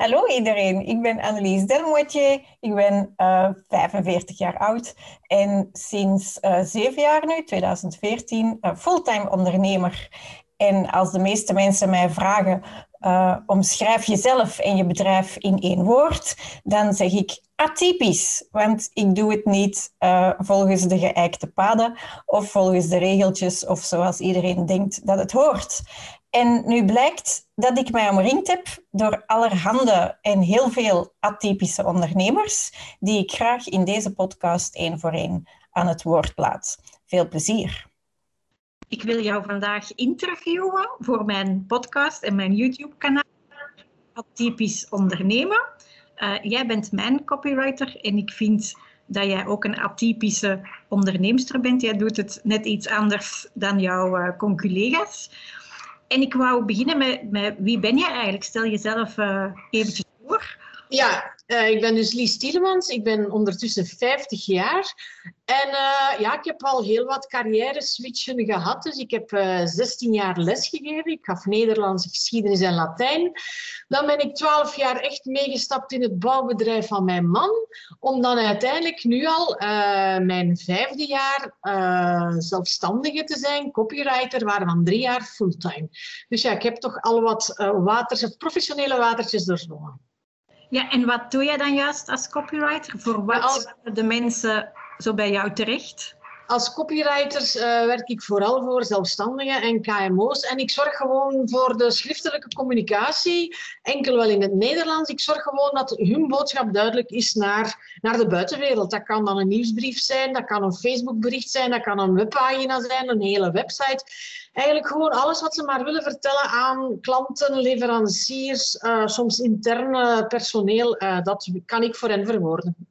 Hallo iedereen, ik ben Annelies Delmoitier. Ik ben uh, eh, 45 jaar oud en sinds uh, 7 jaar nu, 2014, uh, fulltime ondernemer. En als de meeste mensen mij vragen, uh, omschrijf jezelf en je bedrijf in één woord, dan zeg ik atypisch. Want ik doe het niet volgens de geëikte paden of volgens de regeltjes of zoals iedereen denkt dat het hoort. En nu blijkt dat ik mij omringd heb door allerhande en heel veel atypische ondernemers, die ik graag in deze podcast één voor één aan het woord laat. Veel plezier. Ik wil jou vandaag interviewen voor mijn podcast en mijn YouTube-kanaal Atypisch Ondernemen. Uh, jij bent mijn copywriter en ik vind dat jij ook een atypische onderneemster bent. Jij doet het net iets anders dan jouw uh, conculega's. En ik wou beginnen met, met wie ben jij eigenlijk? Stel jezelf uh, eventjes voor. Ja, uh, ik ben dus Lies Tielemans. Ik ben ondertussen 50 jaar. En uh, ja, ik heb al heel wat carrière-switchen gehad. Dus ik heb uh, 16 jaar lesgegeven. Ik gaf Nederlandse geschiedenis en Latijn. Dan ben ik 12 jaar echt meegestapt in het bouwbedrijf van mijn man. Om dan uiteindelijk nu al mijn vijfde jaar zelfstandige te zijn, copywriter, waarvan drie jaar fulltime. Dus ja, ik heb toch al wat waters, professionele watertjes doorgenomen. Ja, en wat doe jij dan juist als copywriter? Voor wat als... de mensen zo bij jou terecht? Als copywriter uh, werk ik vooral voor zelfstandigen en KMO's. En ik zorg gewoon voor de schriftelijke communicatie, enkel wel in het Nederlands. Ik zorg gewoon dat hun boodschap duidelijk is naar, naar de buitenwereld. Dat kan dan een nieuwsbrief zijn, dat kan een Facebookbericht zijn, dat kan een webpagina zijn, een hele website. Eigenlijk gewoon alles wat ze maar willen vertellen aan klanten, leveranciers, uh, soms interne personeel, uh, dat kan ik voor hen verwoorden.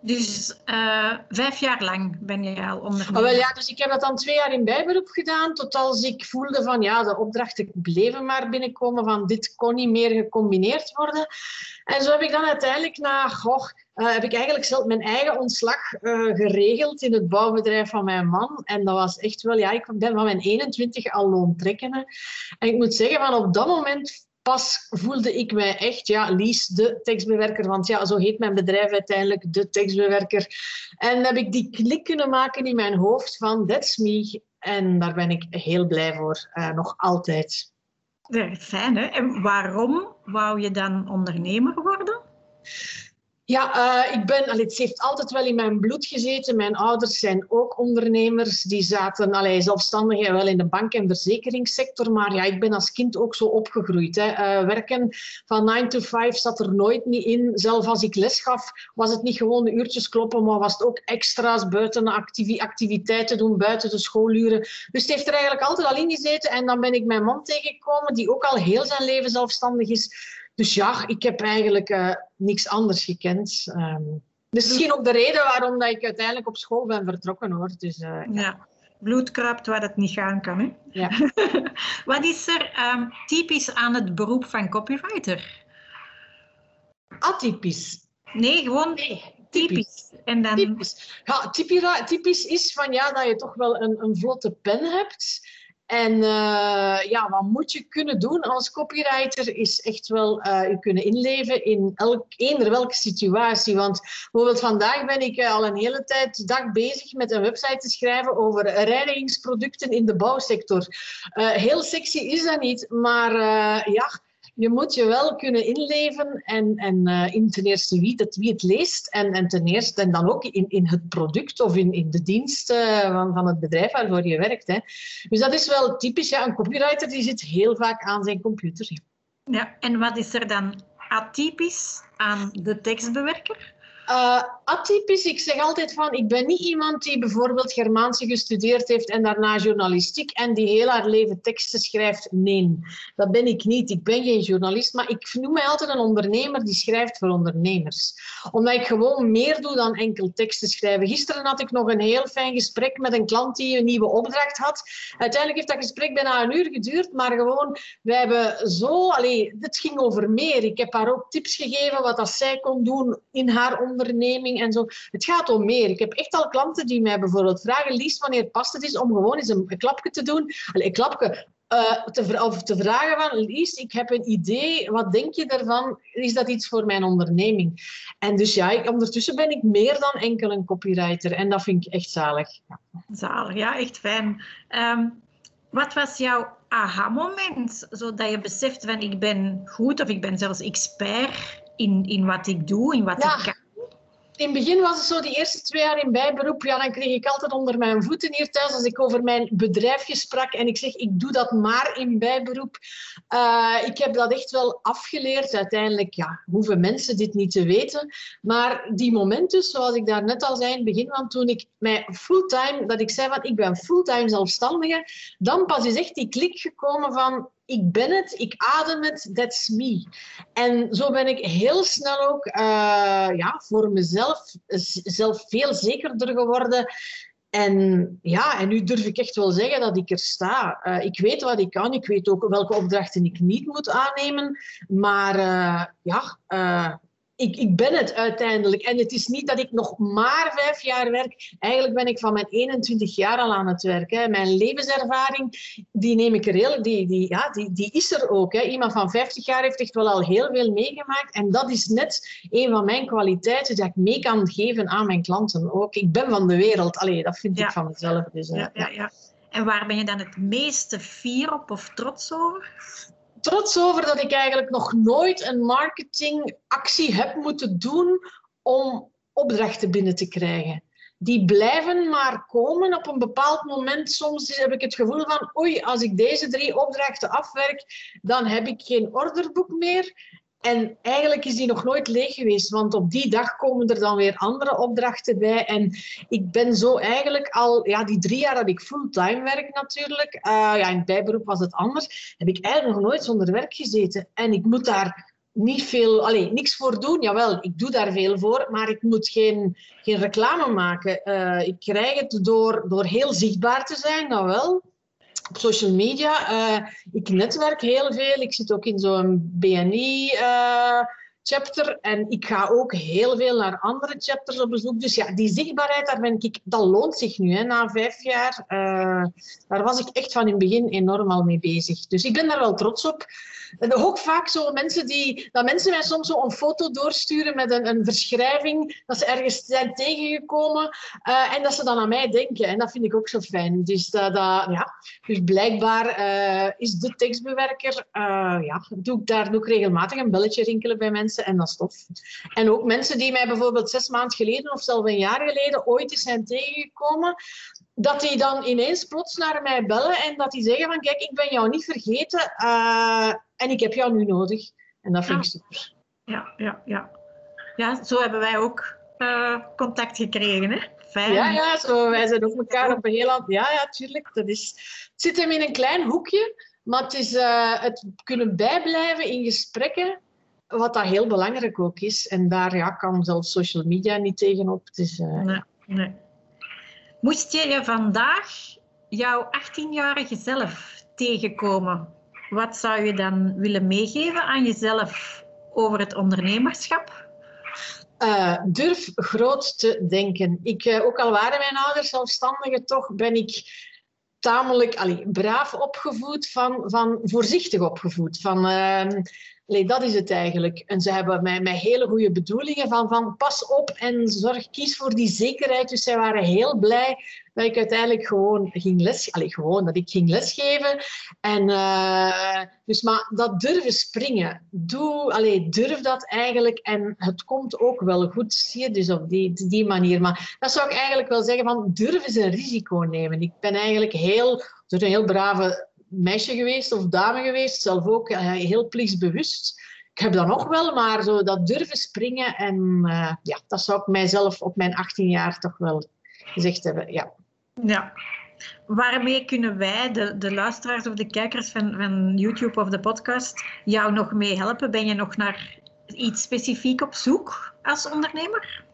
Dus uh, vijf jaar lang ben je al ondernemer? Oh, wel, ja, dus ik heb dat dan twee jaar in bijberoep gedaan, tot als ik voelde van ja, de opdrachten bleven maar binnenkomen, van dit kon niet meer gecombineerd worden. En zo heb ik dan uiteindelijk na, goh, uh, heb ik eigenlijk zelf mijn eigen ontslag uh, geregeld in het bouwbedrijf van mijn man. En dat was echt wel, ja, ik ben van mijn 21 al loontrekkende. En ik moet zeggen, van op dat moment pas voelde ik mij echt, ja, Lies, de tekstbewerker. Want ja, zo heet mijn bedrijf uiteindelijk, de tekstbewerker. En heb ik die klik kunnen maken in mijn hoofd van, that's me. En daar ben ik heel blij voor, uh, nog altijd. Fijn, hè? En waarom wou je dan ondernemer worden? Ja, uh, ik ben, het heeft altijd wel in mijn bloed gezeten. Mijn ouders zijn ook ondernemers. Die zaten allee, zelfstandig wel in de bank- en verzekeringssector. Maar ja, ik ben als kind ook zo opgegroeid. Hè. Uh, werken van 9 to 5 zat er nooit niet in. Zelf als ik les gaf, was het niet gewoon de uurtjes kloppen, maar was het ook extra's buiten activiteiten doen, buiten de schooluren. Dus het heeft er eigenlijk altijd al in gezeten. En dan ben ik mijn man tegengekomen, die ook al heel zijn leven zelfstandig is. Dus ja, ik heb eigenlijk uh, niks anders gekend. Um, dus misschien ook de reden waarom dat ik uiteindelijk op school ben vertrokken hoor. Dus, uh, ja. Bloed kruipt waar het niet gaan kan. Hè? Ja. Wat is er um, typisch aan het beroep van copywriter? Atypisch. Nee, gewoon nee, typisch. typisch. En dan... typisch. Ja, typisch, typisch is van ja, dat je toch wel een, een vlotte pen hebt. En uh, ja, wat moet je kunnen doen als copywriter is echt wel uh, je kunnen inleven in elk, eender welke situatie. Want bijvoorbeeld vandaag ben ik uh, al een hele tijd dag bezig met een website te schrijven over reinigingsproducten in de bouwsector. heel sexy is dat niet, maar ja, je moet je wel kunnen inleven en, en uh, in ten eerste wie het, wie het leest en, en ten eerste en dan ook in, in het product of in, in de dienst uh, van, van het bedrijf waarvoor je werkt. Hè. Dus dat is wel typisch. Ja, een copywriter die zit heel vaak aan zijn computer. Ja, en wat is er dan atypisch aan de tekstbewerker? Uh, atypisch, ik zeg altijd van, ik ben niet iemand die bijvoorbeeld Germaanse gestudeerd heeft en daarna journalistiek en die heel haar leven teksten schrijft. Nee, dat ben ik niet. Ik ben geen journalist, maar ik noem mij altijd een ondernemer die schrijft voor ondernemers. Omdat ik gewoon meer doe dan enkel teksten schrijven. Gisteren had ik nog een heel fijn gesprek met een klant die een nieuwe opdracht had. Uiteindelijk heeft dat gesprek bijna een uur geduurd, maar gewoon, wij hebben zo, allee, het ging over meer. Ik heb haar ook tips gegeven wat dat zij kon doen in haar onderneming en zo. Het gaat om meer. Ik heb echt al klanten die mij bijvoorbeeld vragen, Lies, wanneer past het is om gewoon eens een, klapje te doen? Allee, een klapje, uh, te, of te vragen van, Lies, ik heb een idee, wat denk je daarvan? Is dat iets voor mijn onderneming? En dus ja, ik, ondertussen ben ik meer dan enkel een copywriter en dat vind ik echt zalig. Ja. Zalig, ja, echt fijn. Um, wat was jouw aha-moment, zodat je beseft van ik ben goed of ik ben zelfs expert in, in wat ik doe, in wat ik kan? In het begin was het zo, die eerste twee jaar in bijberoep, ja, dan kreeg ik altijd onder mijn voeten hier thuis als ik over mijn bedrijfje sprak en ik zeg, ik doe dat maar in bijberoep. Uh, ik heb dat echt wel afgeleerd. Uiteindelijk ja, hoeven mensen dit niet te weten. Maar die momenten, zoals ik daar net al zei in het begin, van toen ik mij fulltime, dat ik zei van ik ben fulltime zelfstandige, dan pas is echt die klik gekomen van ik ben het, ik adem het, that's me. En zo ben ik heel snel ook uh, ja, voor mezelf zelf veel zekerder geworden. En ja, en nu durf ik echt wel zeggen dat ik er sta. Uh, ik weet wat ik kan, ik weet ook welke opdrachten ik niet moet aannemen. Maar uh, ja, ik, ik ben het uiteindelijk. En het is niet dat ik nog maar vijf jaar werk. Eigenlijk ben ik van mijn 21 jaar al aan het werken. Mijn levenservaring, die neem ik er heel, die, die, ja, die, die is er ook. Hè. Iemand van 50 jaar heeft echt wel al heel veel meegemaakt. En dat is net een van mijn kwaliteiten dat ik mee kan geven aan mijn klanten ook. Ik ben van de wereld. Allee, dat vind ik van mezelf. Dus, ja, ja, ja. En waar ben je dan het meeste fier op of trots over? Trots over dat ik eigenlijk nog nooit een marketingactie heb moeten doen om opdrachten binnen te krijgen. Die blijven maar komen op een bepaald moment. Soms heb ik het gevoel van, oei, als ik deze drie opdrachten afwerk, dan heb ik geen orderboek meer. En eigenlijk is die nog nooit leeg geweest, want op die dag komen er dan weer andere opdrachten bij. En ik ben zo eigenlijk al, ja, die drie jaar dat ik fulltime werk natuurlijk, uh, ja, in het bijberoep was het anders, heb ik eigenlijk nog nooit zonder werk gezeten. En ik moet daar niet veel, alleen niks voor doen. Jawel, ik doe daar veel voor, maar ik moet geen, geen reclame maken. Uh, ik krijg het door, door heel zichtbaar te zijn, nou wel op social media. Uh, ik netwerk heel veel. Ik zit ook in zo'n BNI. Uh, chapter. En ik ga ook heel veel naar andere chapters op bezoek. Dus ja, die zichtbaarheid, daar ben ik, dat loont zich nu, hè, na vijf jaar. Uh, daar was ik echt van in het begin enorm al mee bezig. Dus ik ben daar wel trots op. En ook vaak zo mensen die, dat mensen mij soms zo een foto doorsturen met een, een verschrijving, dat ze ergens zijn tegengekomen uh, en dat ze dan aan mij denken. En dat vind ik ook zo fijn. Dus, dat, ja. dus blijkbaar uh, is de tekstbewerker, ja, doe ik daar ook regelmatig een belletje rinkelen bij mensen en dat is tof. En ook mensen die mij bijvoorbeeld zes maanden geleden of zelfs een jaar geleden ooit eens zijn tegengekomen, dat die dan ineens plots naar mij bellen en dat die zeggen van kijk, ik ben jou niet vergeten uh, en ik heb jou nu nodig. En dat vind ik super. Ja, ja, ja. Ja, zo hebben wij ook uh, contact gekregen, hè? Fijn. Ja, ja zo, wij zijn ook elkaar op een heel ander... Ja, ja, tuurlijk. Dat is... Het zit hem in een klein hoekje, maar het is uh, het kunnen bijblijven in gesprekken, wat dat heel belangrijk ook is. En daar ja, kan zelfs social media niet tegenop. Is, nee, nee. Moest je vandaag jouw 18-jarige zelf tegenkomen, wat zou je dan willen meegeven aan jezelf over het ondernemerschap? Uh, durf groot te denken. Ik, uh, ook al waren mijn ouders zelfstandigen, toch ben ik tamelijk allee, braaf opgevoed, van, van voorzichtig opgevoed. Van, uh, dat is het eigenlijk. En ze hebben mij met hele goede bedoelingen van, van pas op en zorg, kies voor die zekerheid. Dus zij waren heel blij dat ik uiteindelijk gewoon ging les, gewoon dat ik ging lesgeven. En uh, dus maar dat durven springen, doe, allez, durf dat eigenlijk en het komt ook wel goed. Zie je dus op die, die manier. Maar dat zou ik eigenlijk wel zeggen van durf eens een risico nemen. Ik ben eigenlijk heel, een heel brave meisje geweest of dame geweest, zelf ook uh, heel plichtsbewust. Ik heb dat nog wel, maar zo dat durven springen en uh, ja, dat zou ik mijzelf op mijn 18 jaar toch wel gezegd hebben. Ja. Ja. Waarmee kunnen wij, de, de luisteraars of de kijkers van, van YouTube of de podcast, jou nog mee helpen? Ben je nog naar iets specifiek op zoek als ondernemer?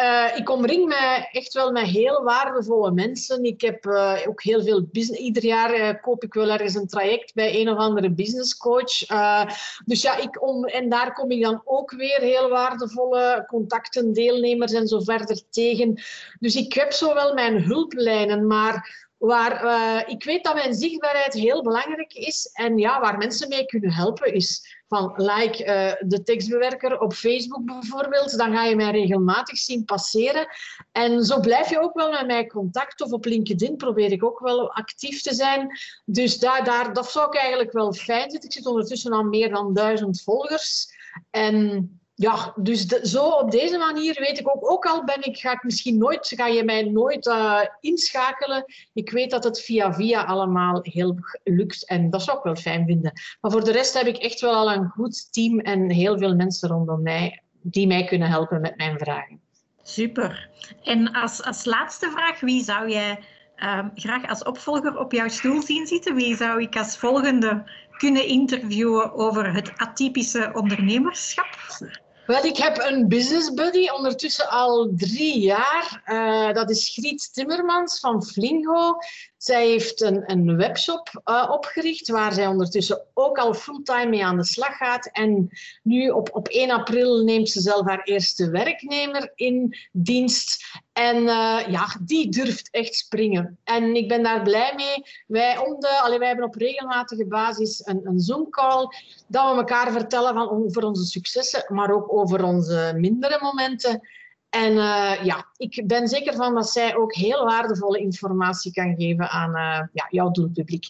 Uh, ik omring me echt wel met heel waardevolle mensen. Ik heb uh, ook heel veel business. Ieder jaar uh, koop ik wel ergens een traject bij een of andere business coach. dus ja, ik en daar kom ik dan ook weer heel waardevolle contacten, deelnemers en zo verder tegen. Dus ik heb zo wel mijn hulplijnen, maar waar ik weet dat mijn zichtbaarheid heel belangrijk is en ja, waar mensen mee kunnen helpen is van like uh, de tekstbewerker op Facebook bijvoorbeeld, dan ga je mij regelmatig zien passeren. En zo blijf je ook wel met mij contact of op LinkedIn probeer ik ook wel actief te zijn. Dus daar, daar, dat zou ik eigenlijk wel fijn vinden. Ik zit ondertussen aan meer dan duizend volgers. En ja, dus zo op deze manier weet ik ook, ook al ben ik, ga ik misschien nooit, ga je mij nooit uh, inschakelen. Ik weet dat het via via allemaal heel lukt en dat zou ik wel fijn vinden. Maar voor de rest heb ik echt wel al een goed team en heel veel mensen rondom mij die mij kunnen helpen met mijn vragen. Super. En als, als laatste vraag, wie zou jij uh, graag als opvolger op jouw stoel zien zitten? Wie zou ik als volgende kunnen interviewen over het atypische ondernemerschap? Wel, ik heb een business buddy ondertussen al drie jaar. Uh, dat is Griet Timmermans van Flingo. Zij heeft een, een webshop uh, opgericht waar zij ondertussen ook al fulltime mee aan de slag gaat. En nu op, op 1 april neemt ze zelf haar eerste werknemer in dienst. En uh, ja, die durft echt springen. En ik ben daar blij mee. Wij, om de, wij hebben op regelmatige basis een, een Zoom-call dat we elkaar vertellen van, over onze successen, maar ook over onze mindere momenten. En uh, ja, ik ben zeker van dat zij ook heel waardevolle informatie kan geven aan uh, ja, jouw doelpubliek,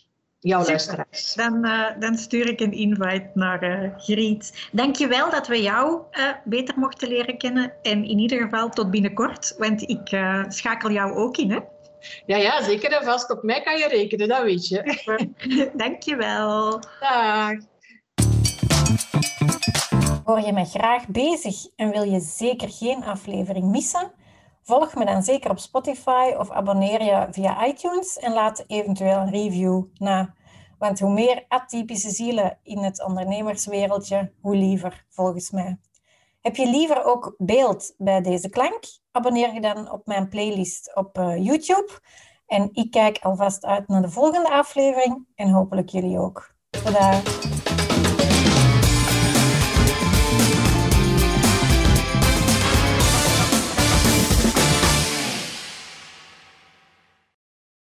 jouw Super. luisteraars. Dan, uh, dan, stuur ik een invite naar Griet. Dankjewel dat we jou beter mochten leren kennen. En in ieder geval tot binnenkort, want ik schakel jou ook in, hè? Ja, ja, zeker en vast. Op mij kan je rekenen, dat weet je. Dankjewel. Dag. Hoor je mij graag bezig en wil je zeker geen aflevering missen? Volg me dan zeker op Spotify of abonneer je via iTunes en laat eventueel een review na. Want hoe meer atypische zielen in het ondernemerswereldje, hoe liever volgens mij. Heb je liever ook beeld bij deze klank? Abonneer je dan op mijn playlist op uh, YouTube. En ik kijk alvast uit naar de volgende aflevering en hopelijk jullie ook. Tada!